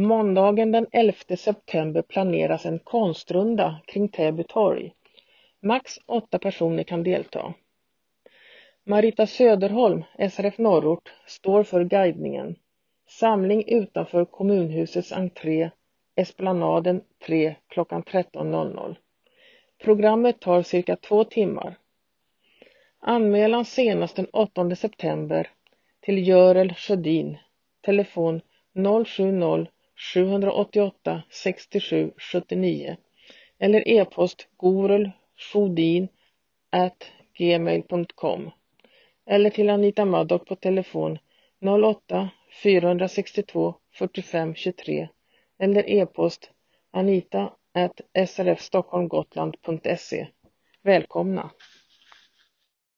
Måndagen den 11 september planeras en konstrunda kring Täby torg. Max åtta personer kan delta. Marita Söderholm, SRF Norrort, står för guidningen. Samling utanför kommunhusets entré, Esplanaden 3 klockan 13.00. Programmet tar cirka två timmar. Anmälan senast den 8 september till Görel Sjödin, telefon 070 788 67 79 eller e-post gorelsjodin gmail.com eller till Anita Maddock på telefon 08 462 45 23 eller e-post anita srfstockholmgotland.se. Välkomna!